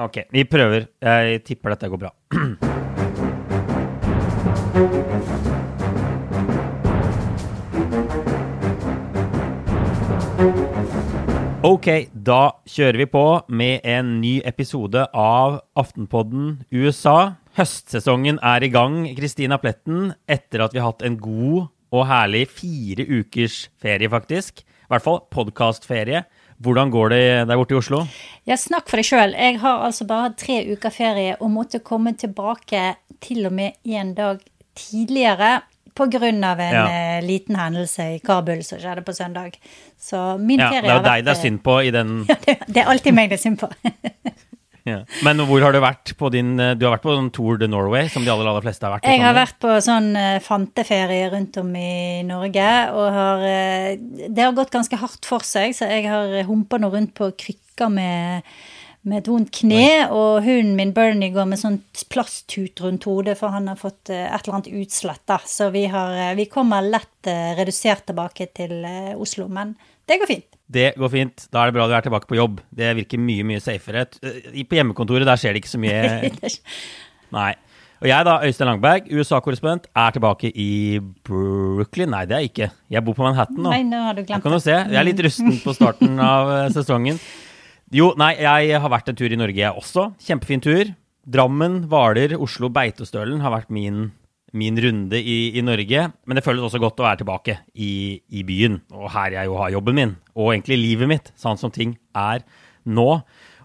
Ok, vi prøver. Jeg tipper dette går bra. Ok, da kjører vi på med en ny episode av Aftenpodden USA. Høstsesongen er i gang, Kristina Pletten, etter at vi har hatt en god og herlig fire ukers ferie, faktisk. I hvert fall podkastferie. Hvordan går det der borte i Oslo? Ja, snakk for deg sjøl. Jeg har altså bare hatt tre uker ferie og måtte komme tilbake til og med en dag tidligere Pga. en ja. uh, liten hendelse i Kabul som skjedde på søndag. Så min ferie ja, har vært Det er jo deg det er synd på i den Ja, det, det er alltid meg det er synd på. ja. Men hvor har du vært på din eh, Du har vært på sånn Tour de Norway, som de aller, aller fleste har vært? Jeg har vært på sånn uh, fanteferie rundt om i Norge, og har uh, Det har gått ganske hardt for seg, så jeg har humpa nå rundt på krykker med med et vondt kne, og hunden min Bernie går med sånn plasttut rundt hodet, for han har fått eh, et eller annet utslett, da. Så vi, har, eh, vi kommer lett eh, redusert tilbake til Oslo, men det går fint. Det går fint. Da er det bra du er tilbake på jobb. Det virker mye, mye safere. På hjemmekontoret der skjer det ikke så mye Nei. Og jeg, da, Øystein Langberg, USA-korrespondent, er tilbake i Brooklyn. Nei, det er jeg ikke. Jeg bor på Manhattan nå. Nei, nå har du glemt det. Kan du se. Jeg er litt rusten på starten av sesongen. Jo, nei, jeg har vært en tur i Norge, jeg også. Kjempefin tur. Drammen, Hvaler, Oslo, Beitostølen har vært min, min runde i, i, Norge. Men det føles også godt å være tilbake i, i, byen, og her jeg jo har jobben min. Og egentlig livet mitt, sånn som ting er nå.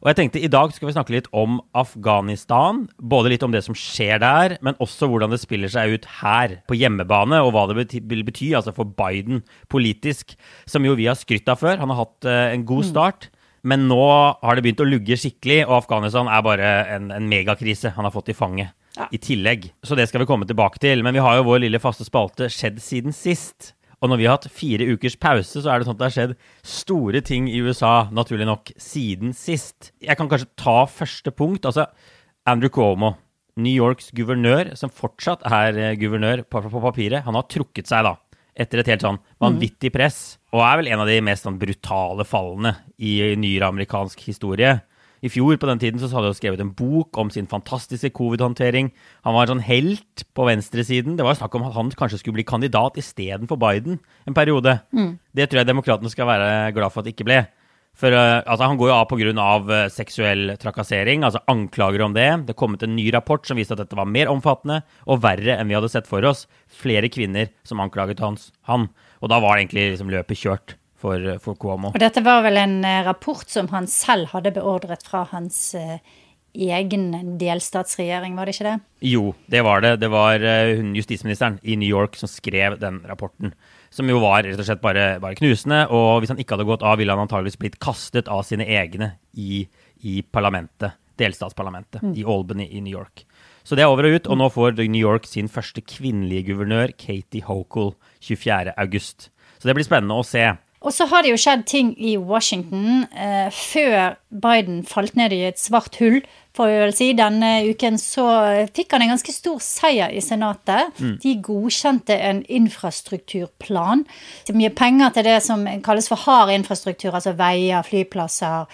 Og jeg tenkte I dag skal vi snakke litt om Afghanistan. Både litt om det som skjer der, men også hvordan det spiller seg ut her, på hjemmebane, og hva det bety vil bety altså for Biden politisk, som jo vi har skrytt av før. Han har hatt uh, en god mm. start. Men nå har det begynt å lugge skikkelig, og Afghanistan er bare en, en megakrise han har fått i fanget. Ja. I tillegg. Så det skal vi komme tilbake til. Men vi har jo vår lille faste spalte Skjedd siden sist. Og når vi har hatt fire ukers pause, så er det sånn at det har skjedd store ting i USA, naturlig nok, siden sist. Jeg kan kanskje ta første punkt. Altså, Andrew Cuomo, New Yorks guvernør, som fortsatt er eh, guvernør på, på papiret, han har trukket seg, da etter et helt sånn vanvittig press, og er vel en av de mest sånn brutale fallene i nyere amerikansk historie. I fjor på den tiden så hadde han skrevet en bok om sin fantastiske covid-håndtering. Han var en sånn helt på venstresiden. Det var snakk om at han kanskje skulle bli kandidat istedenfor Biden en periode. Mm. Det tror jeg demokratene skal være glad for at det ikke ble. For uh, altså, Han går jo av pga. Eh, seksuell trakassering, altså anklager om det. Det kom ut en ny rapport som viste at dette var mer omfattende og verre enn vi hadde sett for oss. Flere kvinner som anklaget hans, han. Og da var det egentlig liksom løpet kjørt for, uh, for Cuomo. Og dette var vel en rapport som han selv hadde beordret fra hans egen delstatsregjering, var det ikke det? Jo, det var det. Det var justisministeren i New York som skrev den rapporten som jo var rett og slett bare, bare, knusende. Og hvis han ikke hadde gått av, ville han antageligvis blitt kastet av sine egne i, i parlamentet, delstatsparlamentet mm. i Albany i New York. Så det er over og ut, og nå får New York sin første kvinnelige guvernør, Katie Hochul, 24.8. Så det blir spennende å se. Og så har det jo skjedd ting i Washington eh, før Biden falt ned i et svart hull, For å si. Denne uken så fikk han en ganske stor seier i Senatet. Mm. De godkjente en infrastrukturplan. Er mye penger til det som kalles for hard infrastruktur, altså veier, flyplasser.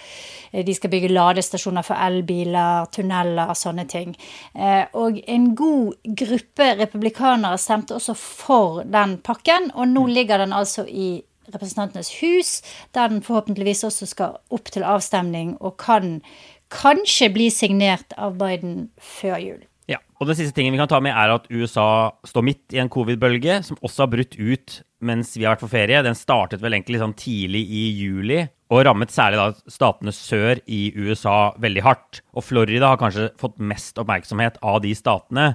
Eh, de skal bygge ladestasjoner for elbiler, tunneler, sånne ting. Eh, og en god gruppe republikanere stemte også for den pakken, og nå mm. ligger den altså i Representantenes hus, der den forhåpentligvis også skal opp til avstemning og kan kanskje bli signert av Biden før jul. Ja, og Den siste tingen vi kan ta med, er at USA står midt i en covid-bølge, som også har brutt ut mens vi har vært på ferie. Den startet vel egentlig sånn tidlig i juli, og rammet særlig da statene sør i USA veldig hardt. Og Florida har kanskje fått mest oppmerksomhet av de statene.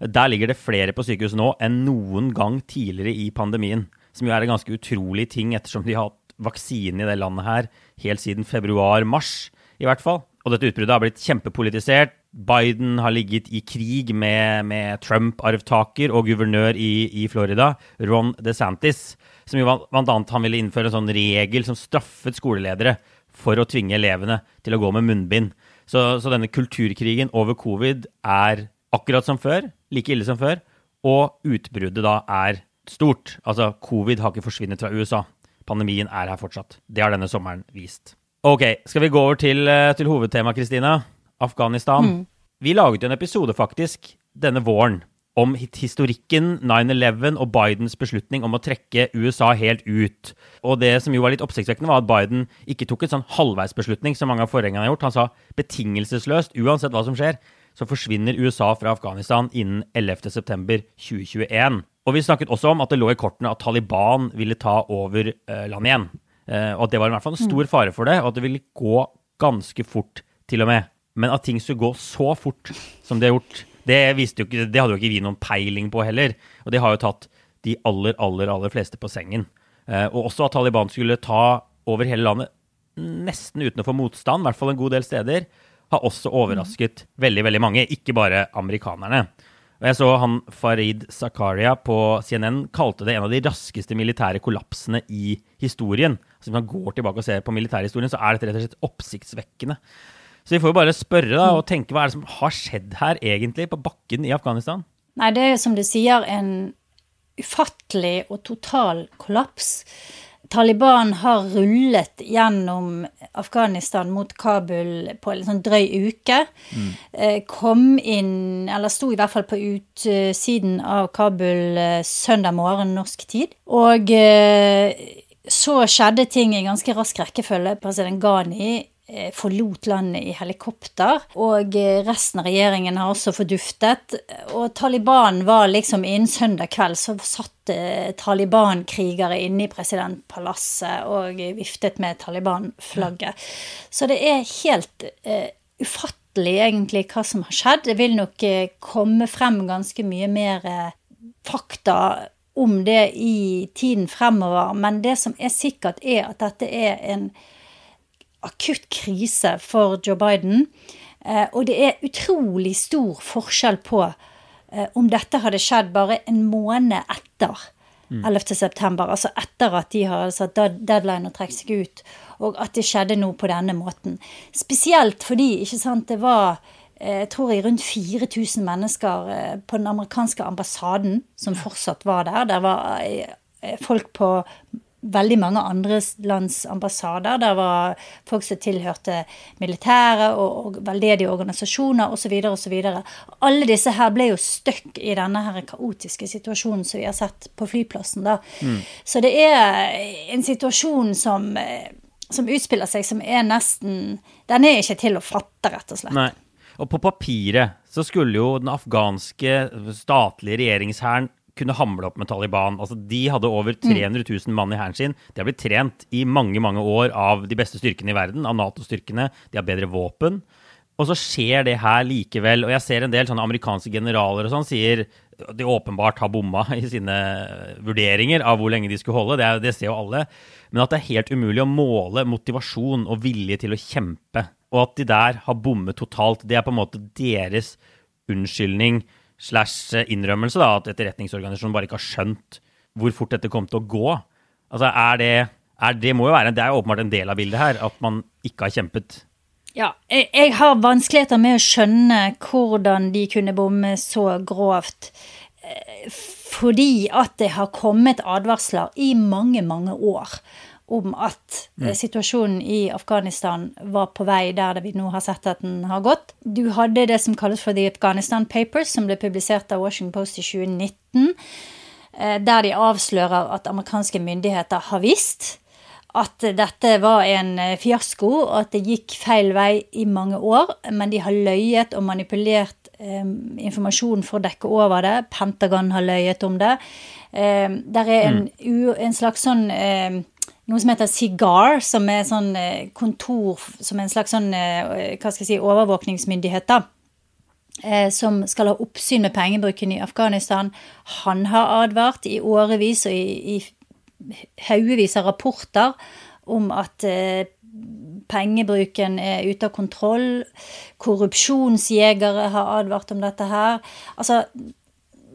Der ligger det flere på sykehus nå enn noen gang tidligere i pandemien som jo er en ganske utrolig ting, ettersom de har hatt vaksine i det landet her helt siden februar-mars, i hvert fall. Og dette utbruddet har blitt kjempepolitisert. Biden har ligget i krig med, med Trump-arvtaker og guvernør i, i, Florida, Ron DeSantis, som jo annet han ville innføre en sånn regel som straffet skoleledere for å tvinge elevene til å gå med munnbind. Så, så denne kulturkrigen over covid er akkurat som før, like ille som før, og utbruddet da er stort. Altså, covid har ikke forsvunnet fra USA. Pandemien er her fortsatt. Det har denne sommeren vist. Ok, skal vi gå over til, eh, til hovedtemaet, Kristina? Afghanistan. Vi laget en episode faktisk denne våren om historikken 9-11 og Bidens beslutning om å trekke USA helt ut. Og det som jo var litt oppsiktsvekkende, var at Biden ikke tok en sånn halvveisbeslutning som mange av forgjengerne har gjort. Han sa betingelsesløst, uansett hva som skjer, så forsvinner USA fra Afghanistan innen 11.9.2021. Og vi snakket også om at det lå i kortene at Taliban ville ta over eh, landet igjen. Eh, og at det var i hvert fall en stor fare for det, og at det ville gå ganske fort, til og med. Men at ting skulle gå så fort som det har gjort, det, jo ikke, det hadde jo ikke vi noen peiling på heller. Og det har jo tatt de aller, aller, aller fleste på sengen. Eh, og også at Taliban skulle ta over hele landet nesten uten å få motstand, i hvert fall en god del steder, har også overrasket veldig, veldig mange. Ikke bare amerikanerne. Og jeg så han Farid Zakaria på CNN kalte det en av de raskeste militære kollapsene i historien. Så Hvis man går tilbake og ser på militærhistorien, så er dette rett og slett oppsiktsvekkende. Så vi får jo bare spørre da, og tenke hva er det som har skjedd her egentlig på bakken i Afghanistan? Nei, det er som du sier en ufattelig og total kollaps. Taliban har rullet gjennom Afghanistan mot Kabul på en sånn drøy uke. Mm. Kom inn, eller sto i hvert fall på utsiden av Kabul eh, søndag morgen norsk tid. Og eh, så skjedde ting i ganske rask rekkefølge. President Ghani Eh, forlot landet i helikopter. Og eh, resten av regjeringen har også forduftet. Og Taliban var liksom innen søndag kveld så satt eh, Taliban-krigere inne i presidentpalasset og viftet med Taliban-flagget. Så det er helt uh, ufattelig egentlig hva som har skjedd. Det vil nok komme frem ganske mye mer fakta om det i tiden fremover. Men det som er sikkert, er at dette er en akutt krise for Joe Biden. Eh, og det er utrolig stor forskjell på eh, om dette hadde skjedd bare en måned etter 11.9., september, altså etter at de har satt deadline og trukket seg ut, og at det skjedde noe på denne måten. Spesielt fordi ikke sant, det var jeg eh, tror jeg rundt 4000 mennesker på den amerikanske ambassaden som fortsatt var der. Der var folk på veldig mange andre lands ambassader. Der var folk som tilhørte militære og, og veldedige organisasjoner osv. osv. Alle disse her ble jo stuck i denne her kaotiske situasjonen som vi har sett på flyplassen. da. Mm. Så det er en situasjon som, som utspiller seg som er nesten Den er ikke til å fatte, rett og slett. Nei. Og på papiret så skulle jo den afghanske statlige regjeringshæren kunne hamle opp med Taliban. Altså, de hadde over 300 mm. 000 mann i hæren sin. De har blitt trent i mange mange år av de beste styrkene i verden, av Nato-styrkene. De har bedre våpen. Og så skjer det her likevel. Og jeg ser en del sånne amerikanske generaler og sånn sier de åpenbart har bomma i sine vurderinger av hvor lenge de skulle holde. Det, er, det ser jo alle. Men at det er helt umulig å måle motivasjon og vilje til å kjempe. Og at de der har bommet totalt, det er på en måte deres unnskyldning slash innrømmelse, da, at etterretningsorganisasjonen bare ikke har skjønt hvor fort dette kom til å gå. Altså, er det, er det må jo være, det er åpenbart en del av bildet her, at man ikke har kjempet. Ja, jeg, jeg har vanskeligheter med å skjønne hvordan de kunne bomme så grovt. Eh, fordi at det har kommet advarsler i mange, mange år om at eh, mm. situasjonen i Afghanistan var på vei der vi nå har sett at den har gått. Du hadde det som kalles for The Afghanistan Papers, som ble publisert av Washington Post i 2019, eh, der de avslører at amerikanske myndigheter har visst at dette var en eh, fiasko, og at det gikk feil vei i mange år. Men de har løyet og manipulert eh, informasjon for å dekke over det. Pentagon har løyet om det. Eh, der er en, mm. en slags sånn eh, noe som heter Cigar, som er sånn eh, kontor Som en slags sånn, eh, hva skal jeg si, overvåkningsmyndighet, da. Eh, som skal ha oppsyn med pengebruken i Afghanistan. Han har advart i årevis og i, i haugevis av rapporter om at pengebruken er ute av kontroll. Korrupsjonsjegere har advart om dette her. Altså,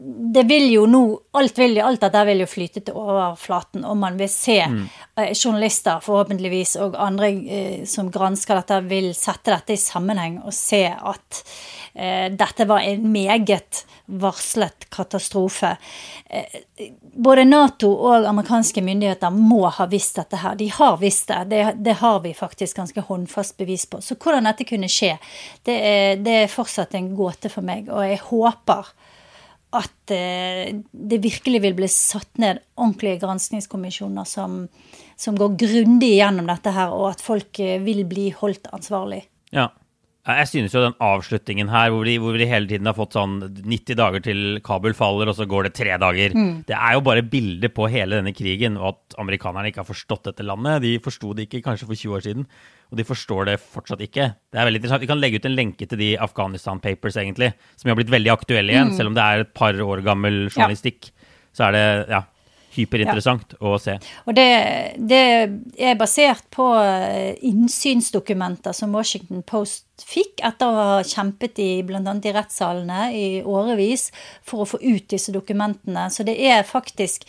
det vil jo nå Alt, vil, alt dette vil jo flyte til overflaten, og man vil se mm. eh, journalister, forhåpentligvis, og andre eh, som gransker dette, vil sette dette i sammenheng og se at eh, dette var en meget varslet katastrofe. Eh, både Nato og amerikanske myndigheter må ha visst dette her. De har visst det. Det, det har vi faktisk ganske håndfast bevis på. Så hvordan dette kunne skje, det er, det er fortsatt en gåte for meg, og jeg håper at eh, det virkelig vil bli satt ned ordentlige granskingskommisjoner som, som går grundig gjennom dette her, og at folk eh, vil bli holdt ansvarlig. Ja. Jeg synes jo den avslutningen her, hvor de, hvor de, hele tiden har fått sånn 90 dager til Kabul faller, og så går det tre dager mm. Det er jo bare bildet på hele denne krigen, og at amerikanerne ikke har forstått dette landet. De forsto det ikke kanskje for 20 år siden, og de forstår det fortsatt ikke. Det er veldig interessant. Vi kan legge ut en lenke til de Afghanistan Papers, egentlig, som har blitt veldig aktuelle igjen, mm. selv om det er et par år gammel journalistikk. Ja. Så er det ja, hyperinteressant ja. å se. Og det, det, er basert på eh, innsynsdokumenter som Washington Post fikk etter å ha kjempet i bl.a. i rettssalene i årevis for å få ut disse dokumentene. Så det er faktisk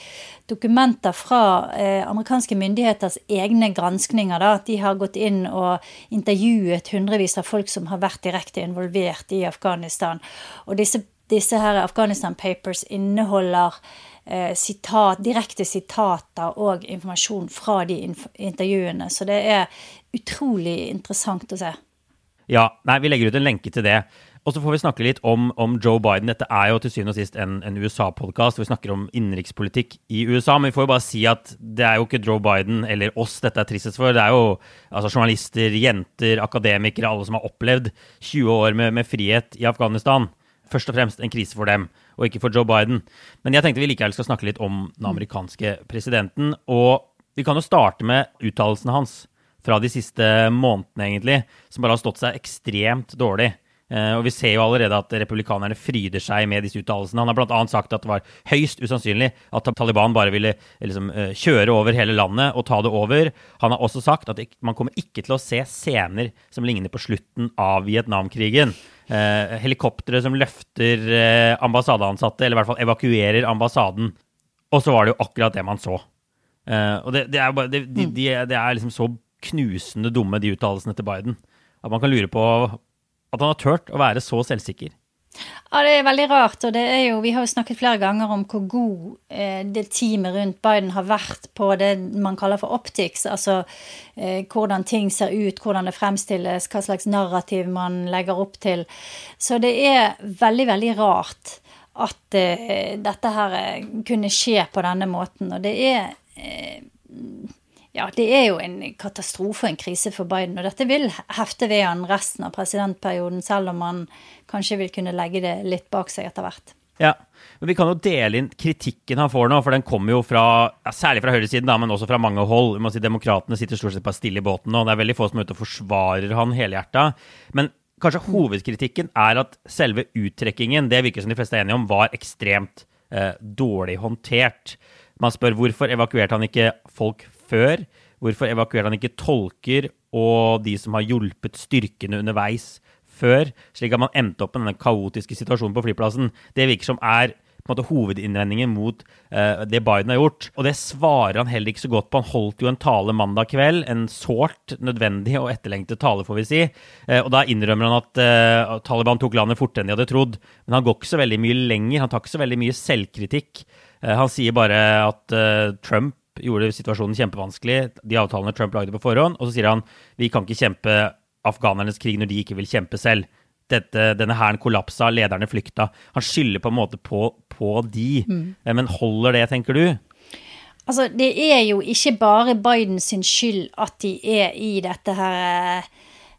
dokumenter fra eh, amerikanske myndigheters egne granskninger. Da. De har gått inn og intervjuet hundrevis av folk som har vært direkte involvert i Afghanistan. Og disse, disse her Afghanistan Papers inneholder eh, sitat, direkte sitater og informasjon fra de intervjuene. Så det er utrolig interessant å se. Ja, nei, vi legger ut en lenke til det. Og så får vi snakke litt om, om Joe Biden. Dette er jo til syvende og sist en, en USA-podkast. Vi snakker om innenrikspolitikk i USA. Men vi får jo bare si at det er jo ikke Joe Biden eller oss dette er tristest for. Det er jo altså, journalister, jenter, akademikere, alle som har opplevd 20 år med, med frihet i Afghanistan. Først og fremst en krise for dem og ikke for Joe Biden. Men jeg tenkte vi likevel skal snakke litt om den amerikanske presidenten. Og vi kan jo starte med uttalelsene hans fra de siste månedene, egentlig, som bare har stått seg ekstremt dårlig. Uh, og Vi ser jo allerede at republikanerne fryder seg med disse uttalelsene. Han har bl.a. sagt at det var høyst usannsynlig at Taliban bare ville liksom, uh, kjøre over hele landet og ta det over. Han har også sagt at man kommer ikke til å se scener som ligner på slutten av Vietnamkrigen. Uh, helikoptre som løfter ambassadeansatte, eller i hvert fall evakuerer ambassaden. Og så var det jo akkurat det man så. Og det, det, er det, de, de, det, er liksom så knusende dumme, de uttalelsene til Biden, at man kan lure på at han har turt å være så selvsikker. Ja, det er veldig rart. Og det er jo, vi har jo snakket flere ganger om hvor god eh, det teamet rundt Biden har vært på det man kaller for optics. Altså eh, hvordan ting ser ut, hvordan det fremstilles, hva slags narrativ man legger opp til. Så det er veldig, veldig rart at eh, dette her eh, kunne skje på denne måten. Og det er eh, ja, det er jo en katastrofe og en krise for Biden. Og dette vil hefte ved han resten av presidentperioden, selv om han kanskje vil kunne legge det litt bak seg etter hvert. Ja, men Vi kan jo dele inn kritikken han får nå, for den kommer jo fra, ja, særlig fra høyresiden, men også fra mange hold. Vi må si Demokratene sitter stort sett bare stille i båten nå. Det er veldig få som er ute og forsvarer han helhjerta. Men kanskje hovedkritikken er at selve uttrekkingen, det virker som de fleste er enige om, var ekstremt eh, dårlig håndtert. Man spør hvorfor evakuerte han ikke folk før? Hvorfor evakuerte han ikke tolker og de som har hjulpet styrkene underveis før, slik at man endte opp med denne kaotiske situasjonen på flyplassen? Det virker som er på en måte hovedinnvendingen mot uh, det Biden har gjort. Og det svarer han heller ikke så godt på. Han holdt jo en tale mandag kveld, en sårt nødvendig og etterlengtet tale, får vi si. Uh, og da innrømmer han at uh, Taliban tok landet fortere enn de hadde trodd. Men han går ikke så veldig mye lenger. Han tar ikke så veldig mye selvkritikk. han sier bare at Trump gjorde situasjonen kjempevanskelig, de avtalene Trump lagde på forhånd. Og så sier han vi kan ikke kjempe afghanernes krig når de ikke vil kjempe selv. Dette, denne hæren kollapsa, lederne flykta. Han skylder på en måte på, på de. Mm. Men holder det, tenker du? Altså, det er jo ikke bare Bidens skyld at de er i dette her eh,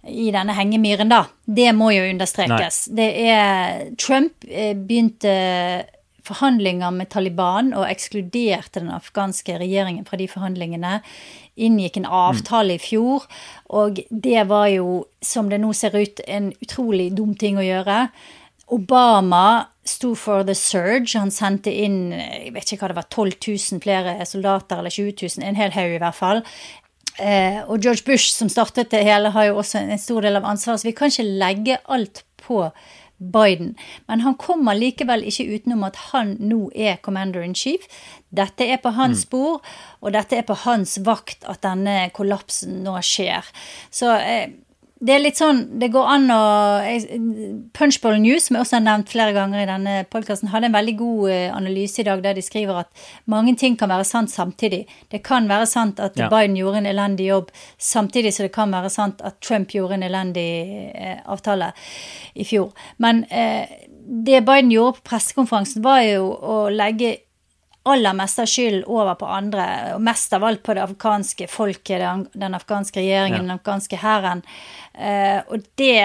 i denne hengemyren, da. Det må jo understrekes. Nei. Det er Trump eh, begynte forhandlinger med Taliban og ekskluderte den afghanske regjeringen fra de forhandlingene. Inngikk en avtale i fjor, og det var jo, som det nå ser ut, en utrolig dum ting å gjøre. Obama sto for the surge. Han sendte inn jeg vet ikke hva det var, 12 000 flere soldater, eller 20 000, en hel haug i hvert fall. Eh, og George Bush, som startet det hele, har jo også en stor del av ansvaret. Så vi kan ikke legge alt på Biden. Men han kommer likevel ikke utenom at han nå er commander in chief. Dette er på hans spor, og dette er på hans vakt at denne kollapsen nå skjer. Så eh, det er litt sånn Det går an å Punchbowl News, som jeg også har nevnt flere ganger i denne podkasten, hadde en veldig god eh, analyse i dag der de skriver at mange ting kan være sant samtidig. Det kan være sant at Ja. Biden gjorde en elendig jobb, samtidig så det kan være sant at Trump gjorde en elendig eh, avtale i fjor. Men eh, det Biden gjorde på pressekonferansen, var jo å legge aller meste av skylden over på andre, og mest av alt på det afghanske folket, den, den afghanske regjeringen, Ja. den afghanske hæren. Uh, og det,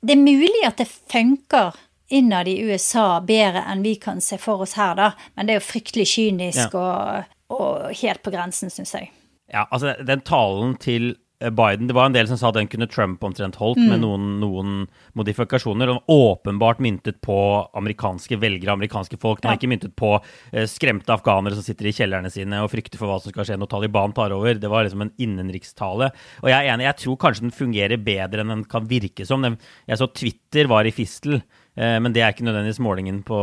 det er mulig at det funker innad i USA bedre enn vi kan se for oss her, da. Men det er jo fryktelig kynisk og, og helt på grensen, syns jeg. Ja, altså den talen til Biden Det var en del som sa den kunne Trump omtrent holdt, med noen, noen modifikasjoner. Og åpenbart myntet på amerikanske velgere, amerikanske folk. Den er Ja. ikke myntet på eh, skremte afghanere som sitter i kjellerne sine og frykter for hva som skal skje når Taliban tar over. Det var liksom en innenrikstale. Og jeg er enig, jeg tror kanskje den fungerer bedre enn den kan virke som. Jeg så Twitter var i fistel, eh, men det er ikke nødvendigvis målingen på,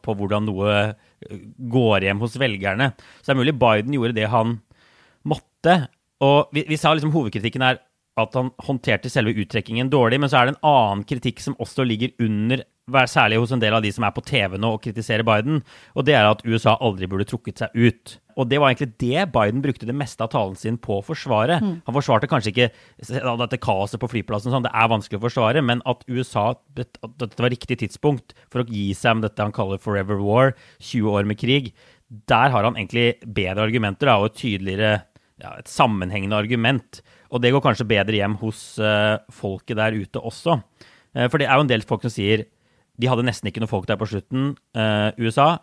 på hvordan noe eh, går hjem hos velgerne. Så det er mulig Biden gjorde det han måtte. Og vi, vi sa liksom hovedkritikken er at han håndterte selve uttrekkingen dårlig, men så er det en annen kritikk som også ligger under, særlig hos en del av de som er på TV nå og kritiserer Biden, og det er at USA aldri burde trukket seg ut. Og det var egentlig det Biden brukte det meste av talen sin på å forsvare. Han forsvarte kanskje ikke dette kaoset på flyplassen, sånn, det er vanskelig å forsvare, men at USA at dette var riktig tidspunkt for å gi seg med dette han kaller forever war, 20 år med krig, der har han egentlig bedre argumenter da, og et tydeligere ja, et sammenhengende argument. Og det går kanskje bedre hjem hos uh, folket der ute også. Uh, for det er jo en del folk som sier de hadde nesten ikke noe folk der på slutten, uh, USA.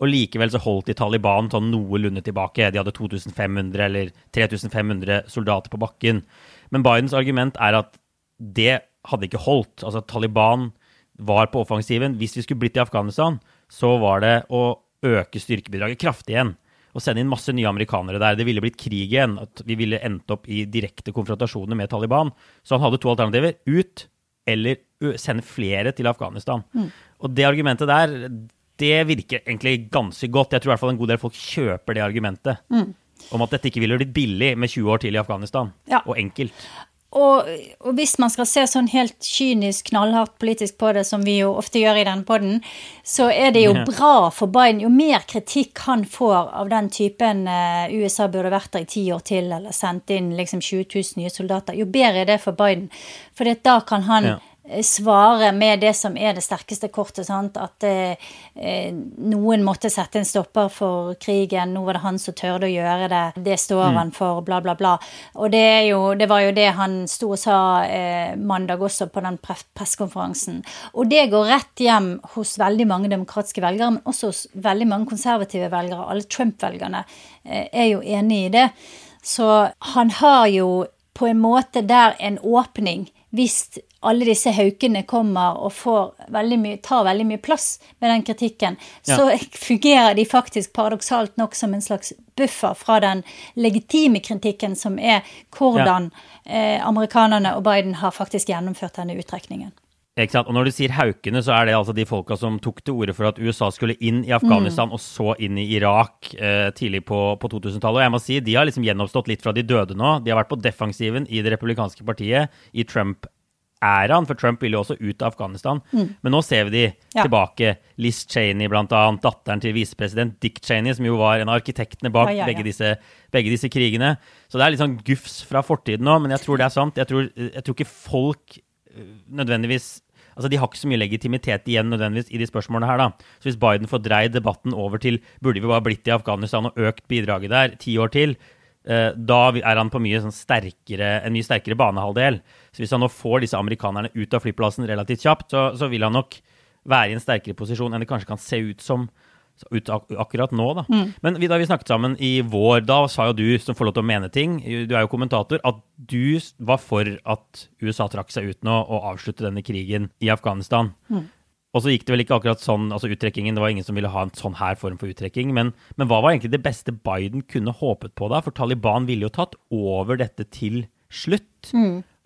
Og likevel så holdt de Taliban sånn noenlunde tilbake. De hadde 2500 eller 3500 soldater på bakken. Men Bidens argument er at det hadde ikke holdt. Altså Taliban var på offensiven. Hvis vi skulle blitt i Afghanistan, så var det å øke styrkebidraget kraftig igjen. Og sende inn masse nye amerikanere der. Det ville blitt krig igjen. At vi ville endt opp i direkte konfrontasjoner med Taliban. Så han hadde to alternativer. Ut eller sende flere til Afghanistan. Og det argumentet der, det virker egentlig ganske godt. Jeg tror i hvert fall en god del folk kjøper det argumentet. Om at dette ikke ville blitt billig med 20 år til i Afghanistan. Ja. Og enkelt. Og, og hvis man skal se sånn helt kynisk, knallhardt politisk på det, som vi jo ofte gjør i den podden, så er det jo bra for Biden. Jo mer kritikk han får av den typen eh, USA burde vært der i ti år til, eller sendt inn liksom 20 000 nye soldater, jo bedre er det for Biden. For da kan han Ja. Eh, svare med det som er det sterkeste kortet. Sant? At eh, eh, noen måtte sette en stopper for krigen. Nå var det han som tørde å gjøre det. Det står han for, bla, bla, bla. Og det, jo, det var jo det han sto og sa eh, mandag også på den pre- pressekonferansen. Og det går rett hjem hos veldig mange demokratiske velgere, men også hos veldig mange konservative velgere. Alle Trump-velgerne eh, er jo enig i det. Så han har jo på en måte der en åpning hvis alle disse haukene kommer og får veldig mye, tar veldig mye plass med den kritikken, Ja. så fungerer de faktisk paradoksalt nok som en slags buffer fra den legitime kritikken som er hvordan eh, amerikanerne og Biden har faktisk gjennomført denne uttrekningen. Og når du sier haukene, så er det altså de folka som tok til orde for at USA skulle inn i Afghanistan og så inn i Irak eh, tidlig på, på 2000-tallet. Og jeg må si, de har liksom gjenoppstått litt fra de døde nå. De har vært på defensiven i det republikanske partiet i Trump-æraen, for Trump ville jo også ut av Afghanistan. Men nå ser vi de Ja. tilbake. Liz Cheney, blant annet, datteren til visepresident Dick Cheney, som jo var en av arkitektene bak Ja, ja, ja. Begge, disse, begge disse krigene. Så det er litt sånn gufs fra fortiden nå, men jeg tror det er sant. Jeg tror, jeg tror ikke folk nødvendigvis Altså, De har ikke så mye legitimitet igjen nødvendigvis i de spørsmålene her. da. Så Hvis Biden får dreid debatten over til burde vi bare blitt i Afghanistan og økt bidraget der ti år til, eh, da er han på mye sånn sterkere, en mye sterkere banehalvdel. Så hvis han nå får disse amerikanerne ut av flyplassen relativt kjapt, så, så vil han nok være i en sterkere posisjon enn det kanskje kan se ut som ut ak akkurat nå, da. Men vi, da vi snakket sammen i vår, da sa jo du, som får lov til å mene ting, du er jo kommentator, at du var for at USA trakk seg ut nå og avslutte denne krigen i Afghanistan. Og så gikk det vel ikke akkurat sånn, altså uttrekkingen, det var ingen som ville ha en sånn her form for uttrekking, men, men hva var egentlig det beste Biden kunne håpet på da? For Taliban ville jo tatt over dette til slutt.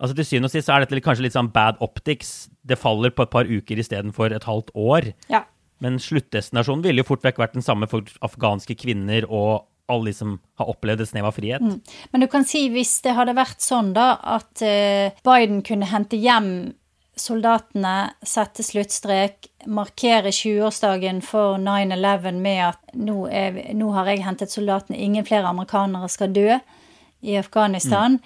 Altså Til syvende og sist så er dette kanskje litt sånn bad optics. Det faller på et par uker istedenfor et halvt år. Ja. Men sluttdestinasjonen ville jo fort vekk vært den samme for afghanske kvinner og alle de som har opplevd et snev av frihet. Men du kan si hvis det hadde vært sånn da at eh, Biden kunne hente hjem soldatene, sette sluttstrek, markere 20-årsdagen for 9-11 med at nå, er, nå har jeg hentet soldatene, ingen flere amerikanere skal dø i Afghanistan.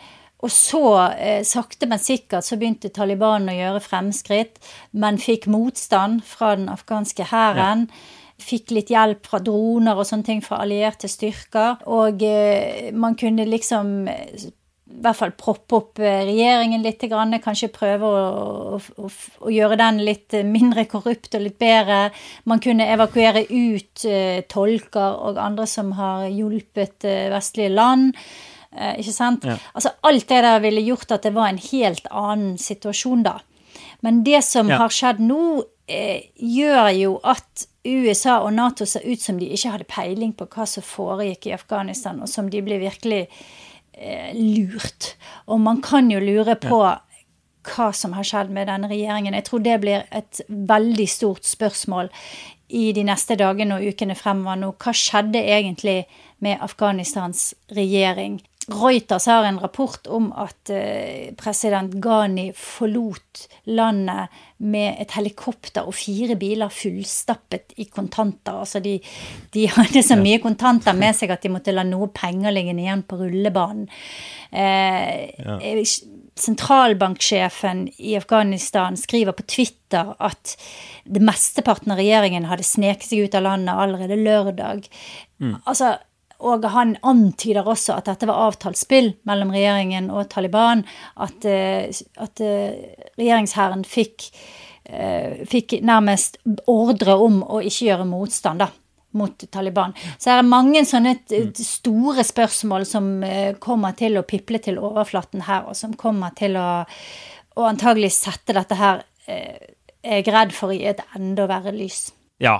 Og så, eh, sakte, men sikkert, så begynte Taliban å gjøre fremskritt, men fikk motstand fra den afghanske hæren. Fikk litt hjelp fra droner og sånne ting fra allierte styrker. Og eh, man kunne liksom i hvert fall proppe opp eh, regjeringen litt, kanskje prøve å, å, å gjøre den litt eh, mindre korrupt og litt bedre. Man kunne evakuere ut eh, tolker og andre som har hjulpet vestlige land. Eh, ikke sant? Ja. Altså Alt det der ville gjort at det var en helt annen situasjon da. Men det som Ja. har skjedd nå, eh, gjør jo at USA og Nato ser ut som de ikke hadde peiling på hva som foregikk i Afghanistan, og som de ble virkelig eh, lurt. Og man kan jo lure på hva som har skjedd med denne regjeringen. Jeg tror det blir et veldig stort spørsmål i de neste dagene og ukene fremover nå. Hva skjedde egentlig med Afghanistans regjering? Reuters har en rapport om at eh, president Ghani forlot landet med et helikopter og fire biler fullstappet i kontanter. Altså de, de hadde så mye kontanter med seg at de måtte la noe penger ligge igjen på rullebanen. Eh, Sentralbanksjefen i Afghanistan skriver på Twitter at det mesteparten av regjeringen hadde sneket seg ut av landet allerede lørdag. Altså, og han antyder også at dette var avtalt spill mellom regjeringen og Taliban. At, eh, at eh, regjeringshæren fikk, eh, fikk nærmest ordre om å ikke gjøre motstand da, mot Taliban. Så det er mange sånne store spørsmål som kommer til å piple til overflaten her, og som kommer til å, å antagelig sette dette her, jeg er redd for, i et enda verre lys. Ja.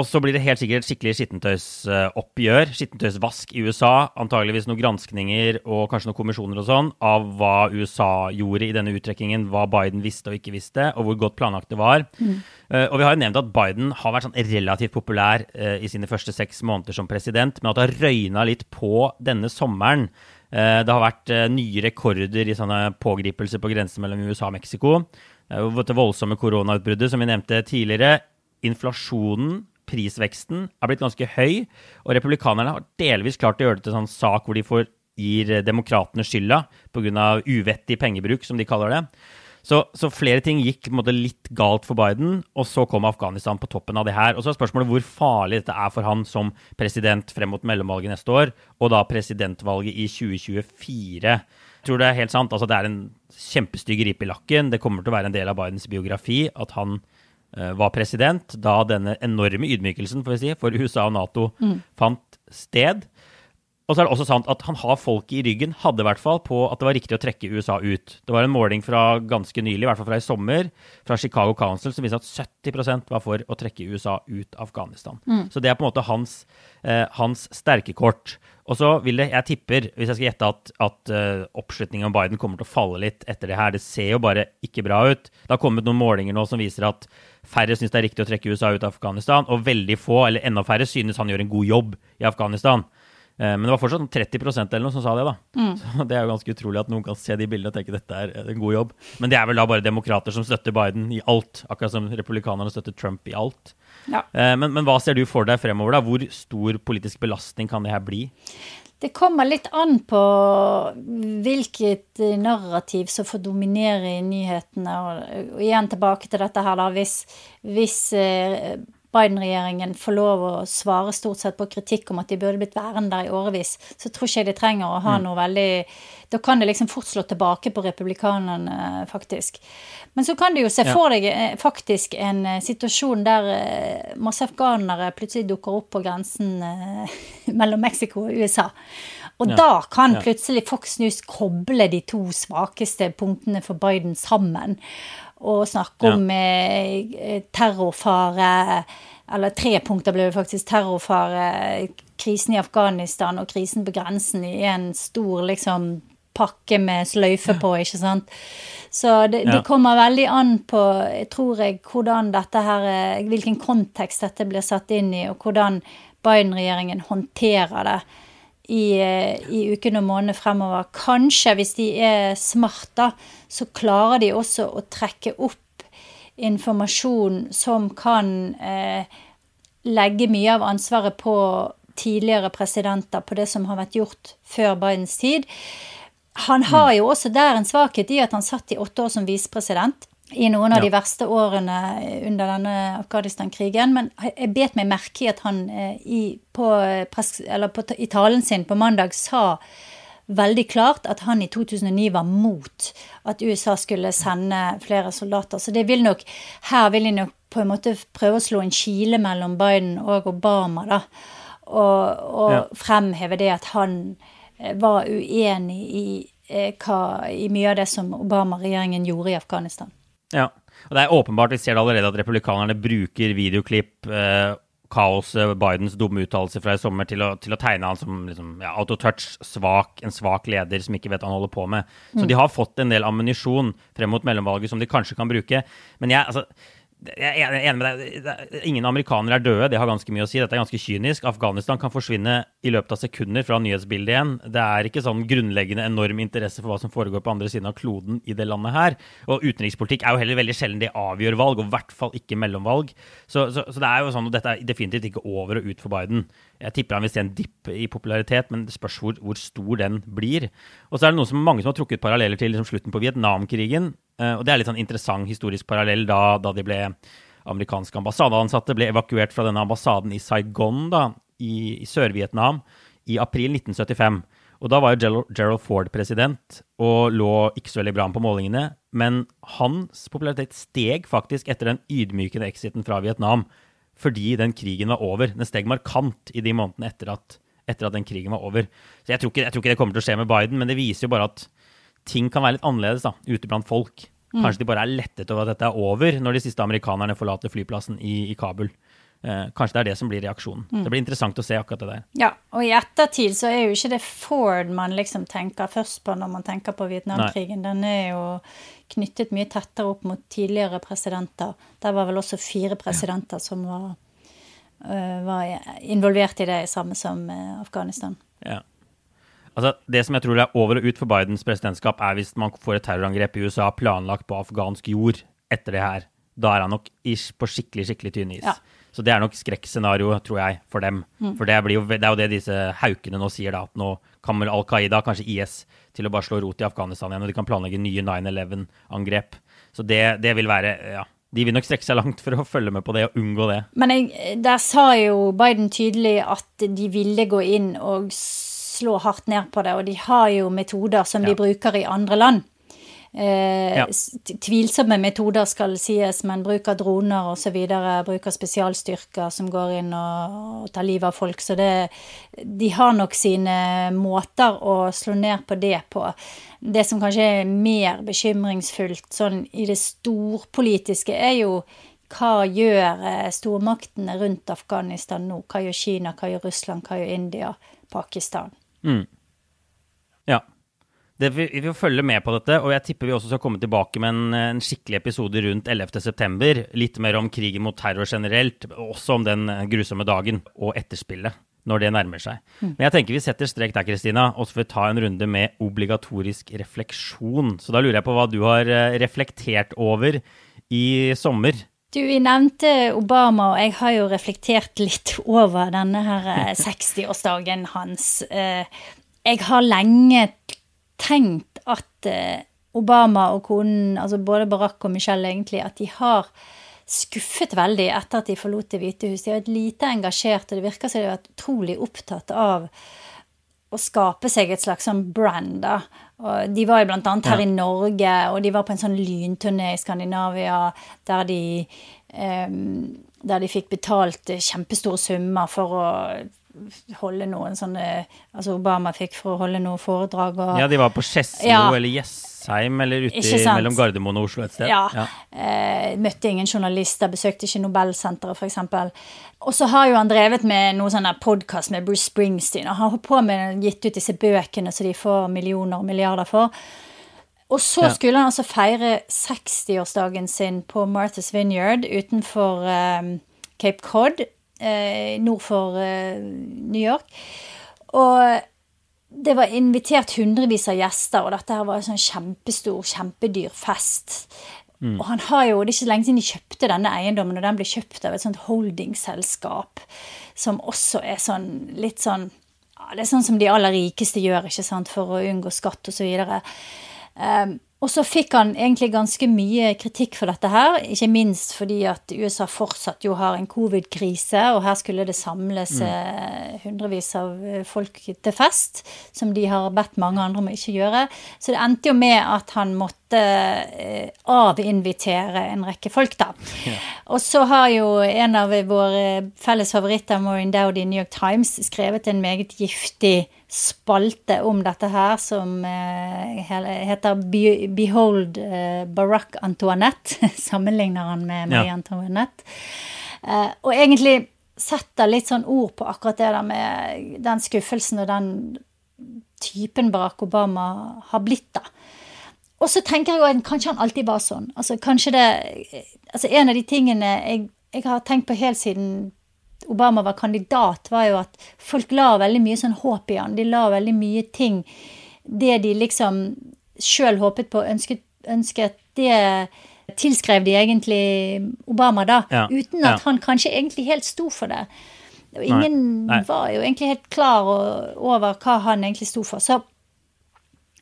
Og så blir det helt sikkert skikkelig skittentøysoppgjør, skittentøysvask i USA. Antageligvis noen granskninger og kanskje noen kommisjoner og sånn av hva USA gjorde i denne uttrekkingen, hva Biden visste og ikke visste, og hvor godt planlagt det var. Eh, og vi har jo nevnt at Biden har vært sånn relativt populær eh, i sine første seks måneder som president, men at det har røyna litt på denne sommeren. Eh, det har vært nye rekorder i sånne pågripelser på grensen mellom USA og Mexico. Det voldsomme koronautbruddet som vi nevnte tidligere. Inflasjonen prisveksten er blitt ganske høy, og republikanerne har delvis klart å gjøre det til en sånn sak hvor de får, gir eh, demokratene skylda pga. uvettig pengebruk, som de kaller det. Så, så flere ting gikk måte, litt galt for Biden, og så kom Afghanistan på toppen av det her. Og så er spørsmålet hvor farlig dette er for han som president frem mot mellomvalget neste år, og da presidentvalget i 2024. Jeg tror det er helt sant. Altså, det er en kjempestygg ripe i lakken. Det kommer til å være en del av Bidens biografi at han var president da denne enorme ydmykelsen si, for USA og Nato fant sted. Og så er det også sant at han har folket i ryggen, hadde i hvert fall, på at det var riktig å trekke USA ut. Det var en måling fra ganske nylig, i hvert fall fra i sommer, fra Chicago Council, som viste at 70% var for å trekke USA ut av Afghanistan. Så det er på en måte hans, eh, hans sterke kort. Og så vil det, jeg tipper, hvis jeg skal gjette, at, at uh, oppslutningen om Biden kommer til å falle litt etter det her. Det ser jo bare ikke bra ut. Det har kommet noen målinger nå som viser at færre syns det er riktig å trekke USA ut av Afghanistan, og veldig få, eller enda færre, synes han gjør en god jobb i Afghanistan. Eh, Men det var fortsatt sånn 30% eller noe som sa det, da. Så Det er jo ganske utrolig at noen kan se de bildene og tenke dette er en god jobb. Men det er vel da bare demokrater som støtter Biden i alt, akkurat som republikanerne støtter Trump i alt. Ja. Eh, Men, men hva ser du for deg fremover, da? Hvor stor politisk belastning kan det her bli? Det kommer litt an på hvilket eh, narrativ som får dominere i nyhetene. Og, igjen tilbake til dette her, da. Hvis, hvis Biden-regjeringen får lov å svare stort sett på kritikk om at de burde blitt værende der i årevis, så tror ikke jeg de trenger å ha noe veldig Da kan det liksom fort slå tilbake på republikanerne, faktisk. Men så kan du jo se for deg eh, faktisk en eh, situasjon der eh, masse afghanere plutselig dukker opp på grensen mellom Mexico og USA. Og Ja. da kan plutselig Fox News koble de to svakeste punktene for Biden sammen. Og snakke Ja. om eh, terrorfare Eller tre punkter ble det faktisk. Terrorfare, krisen i Afghanistan og krisen på grensen i en stor liksom pakke med sløyfe på, ikke sant. Så det, Ja. det kommer veldig an på, tror jeg, hvordan dette her Hvilken kontekst dette blir satt inn i, og hvordan Biden-regjeringen håndterer det i, i ukene og månedene fremover. Kanskje, hvis de er smart, da, så klarer de også å trekke opp informasjon som kan eh, legge mye av ansvaret på tidligere presidenter, på det som har vært gjort før Bidens tid. Han har jo også der en svakhet i at han satt i åtte år som visepresident. I noen av Ja. de verste årene under denne Afghanistan-krigen. Men jeg bet meg merke i at han eh, i, på, eh, eller på, i talen sin på mandag sa veldig klart at han i 2009 var mot at USA skulle sende flere soldater. Så det vil nok, her vil de nok på en måte prøve å slå en kile mellom Biden og Obama, da. Og, og Ja. fremheve det at han eh, var uenig i, hva, i mye av det som Obama-regjeringen gjorde i Afghanistan. Ja, og det er åpenbart, vi ser det allerede, at republikanerne bruker videoklipp, eh, kaoset, Bidens dumme uttalelser fra i sommer, til å, til å tegne han som liksom, ja, autotouch, svak, en svak leder som ikke vet hva han holder på med. Så de har fått en del ammunisjon frem mot mellomvalget som de kanskje kan bruke. Men jeg, altså, jeg er enig med deg. Ingen amerikanere er døde, det har ganske mye å si. Dette er ganske kynisk. Afghanistan kan forsvinne i løpet av sekunder fra nyhetsbildet igjen. Det er ikke sånn grunnleggende enorm interesse for hva som foregår på andre siden av kloden i det landet her. Og utenrikspolitikk er jo heller veldig sjelden det avgjør valg, og i hvert fall ikke mellomvalg. Så, så, så det er jo sånn, og dette er definitivt ikke over og ut for Biden. Jeg tipper han vil se en dipp i popularitet, men det spørs hvor, hvor stor den blir. Og så er det noen som, mange som har trukket paralleller til liksom, slutten på Vietnamkrigen. Eh, og det er litt sånn interessant historisk parallell da, da de ble amerikanske ambassadeansatte ble evakuert fra denne ambassaden i Saigon da, i, i Sør-Vietnam i april 1975. Og da var jo Gerald Ford president og lå ikke så veldig bra an på målingene. Men hans popularitet steg faktisk etter den ydmykende exiten fra Vietnam fordi den krigen var over. Den steg markant i de månedene etter at, etter at den krigen var over. Så jeg tror, ikke, jeg tror ikke det kommer til å skje med Biden, men det viser jo bare at ting kan være litt annerledes da, ute blant folk. Kanskje de bare er lettet over at dette er over når de siste amerikanerne forlater flyplassen i, i Kabul. Eh, kanskje det er det som blir reaksjonen. Det blir interessant å se akkurat det der. Ja, og i ettertid så er jo ikke det Ford man liksom tenker først på når man tenker på Vietnamkrigen. Den er jo knyttet mye tettere opp mot tidligere presidenter. Der var vel også fire presidenter som var, øh, var involvert i det samme som eh, Afghanistan. Ja. Altså, det som jeg tror er over og ut for Bidens presidentskap, er hvis man får et terrorangrep i USA planlagt på afghansk jord etter det her. Da er han nok på skikkelig skikkelig tynn is. Ja. Så det er nok skrekkscenario, tror jeg, for dem. For det, blir jo, det er jo det disse haukene nå sier, da, at nå kommer Al Qaida, kanskje IS, til å bare slå rot i Afghanistan igjen, og de kan planlegge nye 9-11-angrep. Så det, det vil være Ja. De vil nok strekke seg langt for å følge med på det og unngå det. Men jeg, der sa jo Biden tydelig at de ville gå inn og slå hardt ned på det, og de har jo metoder som de bruker i andre land. Eh, Ja. Tvilsomme metoder skal sies, men bruk av droner osv. Bruk av spesialstyrker som går inn og, og tar livet av folk. Så det, de har nok sine måter å slå ned på det på. Det som kanskje er mer bekymringsfullt sånn i det storpolitiske, er jo hva gjør eh, stormaktene rundt Afghanistan nå? Hva gjør Kina, hva gjør Russland, hva gjør India, Pakistan? Ja. Det, vi, vi får følge med på dette, og jeg tipper vi også skal komme tilbake med en, en skikkelig episode rundt 11.9. Litt mer om krigen mot terror generelt, også om den grusomme dagen og etterspillet når det nærmer seg. Men jeg tenker vi setter strek der, Kristina, og så får vi ta en runde med obligatorisk refleksjon. Så da lurer jeg på hva du har eh, reflektert over i sommer. Du, vi nevnte Obama, og jeg har jo reflektert litt over denne her eh, 60-årsdagen hans. Eh, Jeg har lenge tenkt at eh, Obama og konen, altså både Barack og Michelle egentlig, at de har skuffet veldig etter at de forlot Det hvite hus. De har vært lite engasjert, og det virker som de har vært utrolig opptatt av å skape seg et slags sånn brand. da. Og de var jo annet her Ja. i Norge, og de var på en sånn lynturné i Skandinavia der de, um, der de fikk betalt kjempestore summer for å holde noen sånne Altså Obama fikk for å holde noe foredrag og Ja, de var på Skedsmo Ja. eller Jessheim eller ute i- mellom Gardermoen og Oslo et sted. Ja. Eh, møtte ingen journalister, besøkte ikke Nobelsenteret f.eks. Og så har jo han drevet med noe sånn podkast med Bruce Springsteen, og har holdt på med gitt ut disse bøkene som de får millioner og milliarder for. Og så Ja. skulle han altså feire 60-årsdagen sin på Martha's Vineyard utenfor eh, Cape Cod, nord for eh, New York. Og det var invitert hundrevis av gjester, og dette her var en sånn kjempestor, kjempedyr fest. Og han har jo, Det er ikke lenge siden de kjøpte denne eiendommen, og den ble kjøpt av et sånt holdingselskap som også er sånn litt sånn ja, Det er sånn som de aller rikeste gjør, ikke sant, for å unngå skatt osv. Um, og så fikk han egentlig ganske mye kritikk for dette her, ikke minst fordi at USA fortsatt jo har en covid-krise, og her skulle det samles mm. hundrevis av eh, folk til fest, som de har bedt mange andre om å ikke gjøre. Så det endte jo med at han måtte eh, avinvitere en rekke folk, da. Og så har jo en av våre felles favoritter, Maureen Dowd i New York Times, skrevet en meget giftig spalte om dette her, som eh, heter Be Behold eh, Barack Antoinette. Sammenligner han med Marie Ja. Antoinette. Eh, og egentlig setter litt sånn ord på akkurat det der med den skuffelsen og den typen Barack Obama har blitt, da. Og så tenker jeg at kanskje han alltid var sånn. Altså kanskje det Altså en av de tingene jeg, jeg har tenkt på helt siden Obama var kandidat, var jo at folk la veldig mye sånn håp i han. De la veldig mye ting Det de liksom sjøl håpet på, ønsket, ønsket det tilskrev de egentlig Obama, da. Ja, Uten at ja. han kanskje egentlig helt sto for det. Og ingen nei. var jo egentlig helt klar over hva han egentlig sto for. Så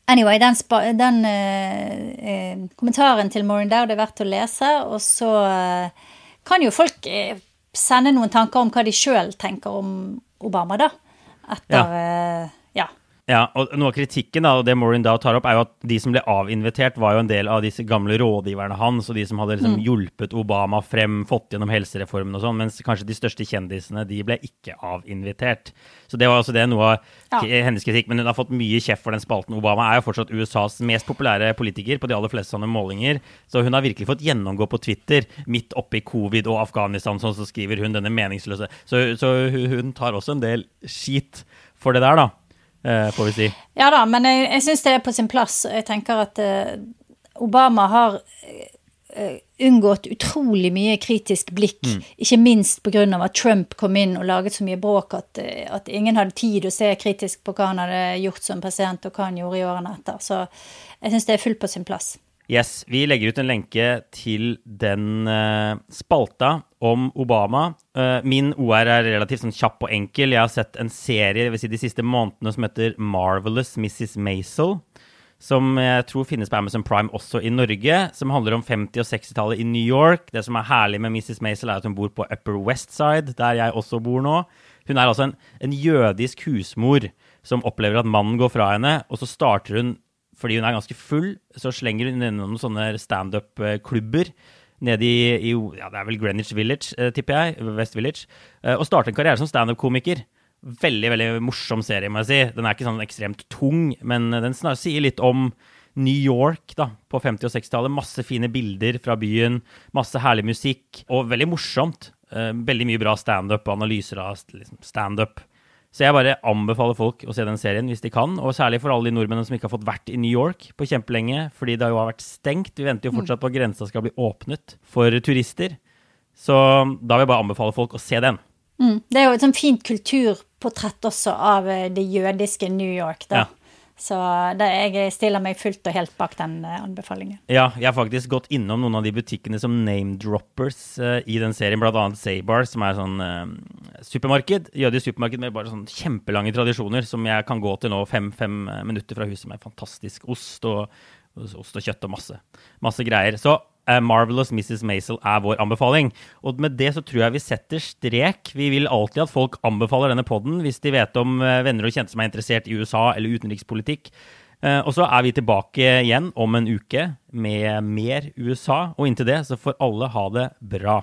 Anyway, den, den eh, eh, kommentaren til Maureen Dowd er verdt å lese, og så eh, kan jo folk eh, sende noen tanker om hva de sjøl tenker om Obama, da. Etter eh, ja. Ja, og noe av kritikken da, og det Maureen Dow tar opp, er jo at de som ble avinvitert, var jo en del av disse gamle rådgiverne hans, og de som hadde liksom hjulpet Obama frem, fått gjennom helsereformen og sånn, mens kanskje de største kjendisene, de ble ikke avinvitert. Så det var altså det noe av Ja. hennes kritikk, men hun har fått mye kjeft for den spalten. Obama er jo fortsatt USAs mest populære politiker på de aller fleste sånne målinger, så hun har virkelig fått gjennomgå på Twitter, midt oppi covid og Afghanistan, sånn så skriver hun denne meningsløse. Så, så hun tar også en del skit for det der, da, får vi si. Ja da, men jeg, jeg syns det er på sin plass. Jeg tenker at eh, Obama har eh, unngått utrolig mye kritisk blikk. Ikke minst pga. at Trump kom inn og laget så mye bråk at, eh, at ingen hadde tid å se kritisk på hva han hadde gjort som president, og hva han gjorde i årene etter. Så jeg syns det er fullt på sin plass. Yes, Vi legger ut en lenke til den uh, spalta om Obama. Uh, min OR er relativt sånn kjapp og enkel. Jeg har sett en serie si de siste månedene som heter Marvelous Mrs. Maisel. Som jeg tror finnes på Amazon Prime også i Norge. Som handler om 50- og 60-tallet i New York. Det som er herlig med Mrs. Maisel, er at hun bor på Upper West Side, der jeg også bor nå. Hun er altså en, en jødisk husmor som opplever at mannen går fra henne, og så starter hun fordi hun er ganske full, så slenger hun innom sånne standup-klubber nede i, i ja, det er vel Greenwich Village, eh, tipper jeg, West Village, eh, og starter en karriere som standup-komiker. Veldig veldig morsom serie, må jeg si. Den er ikke sånn ekstremt tung, men den snarere sier litt om New York da, på 50- og 60-tallet. Masse fine bilder fra byen, masse herlig musikk, og veldig morsomt. Eh, veldig mye bra standup og analyser av liksom, standup. Så jeg bare anbefaler folk å se den serien hvis de kan, og særlig for alle de nordmennene som ikke har fått vært i New York på kjempelenge, fordi det jo har vært stengt. Vi venter jo fortsatt på at grensa skal bli åpnet for turister. Så da vil jeg bare anbefale folk å se den. Mm. Det er jo et sånn fint kulturportrett også av eh, det jødiske New York, da. Ja. Så det, jeg stiller meg fullt og helt bak den eh, anbefalingen. Ja, jeg har faktisk gått innom noen av de butikkene som name-droppers uh, i den serien, annet Saybar, som er sånn uh, supermarked, jødisk supermarked med bare sånn kjempelange tradisjoner, som jeg kan gå til nå fem-fem minutter fra huset med fantastisk ost og, ost og kjøtt og masse, masse greier. Så Marvelous Mrs. Maisel er vår anbefaling. Og med det så tror jeg vi setter strek. Vi vil alltid at folk anbefaler denne poden hvis de vet om uh, venner og kjente som er interessert i USA eller utenrikspolitikk. Uh, og så er vi tilbake igjen om en uke med mer USA, og inntil det så får alle ha det bra.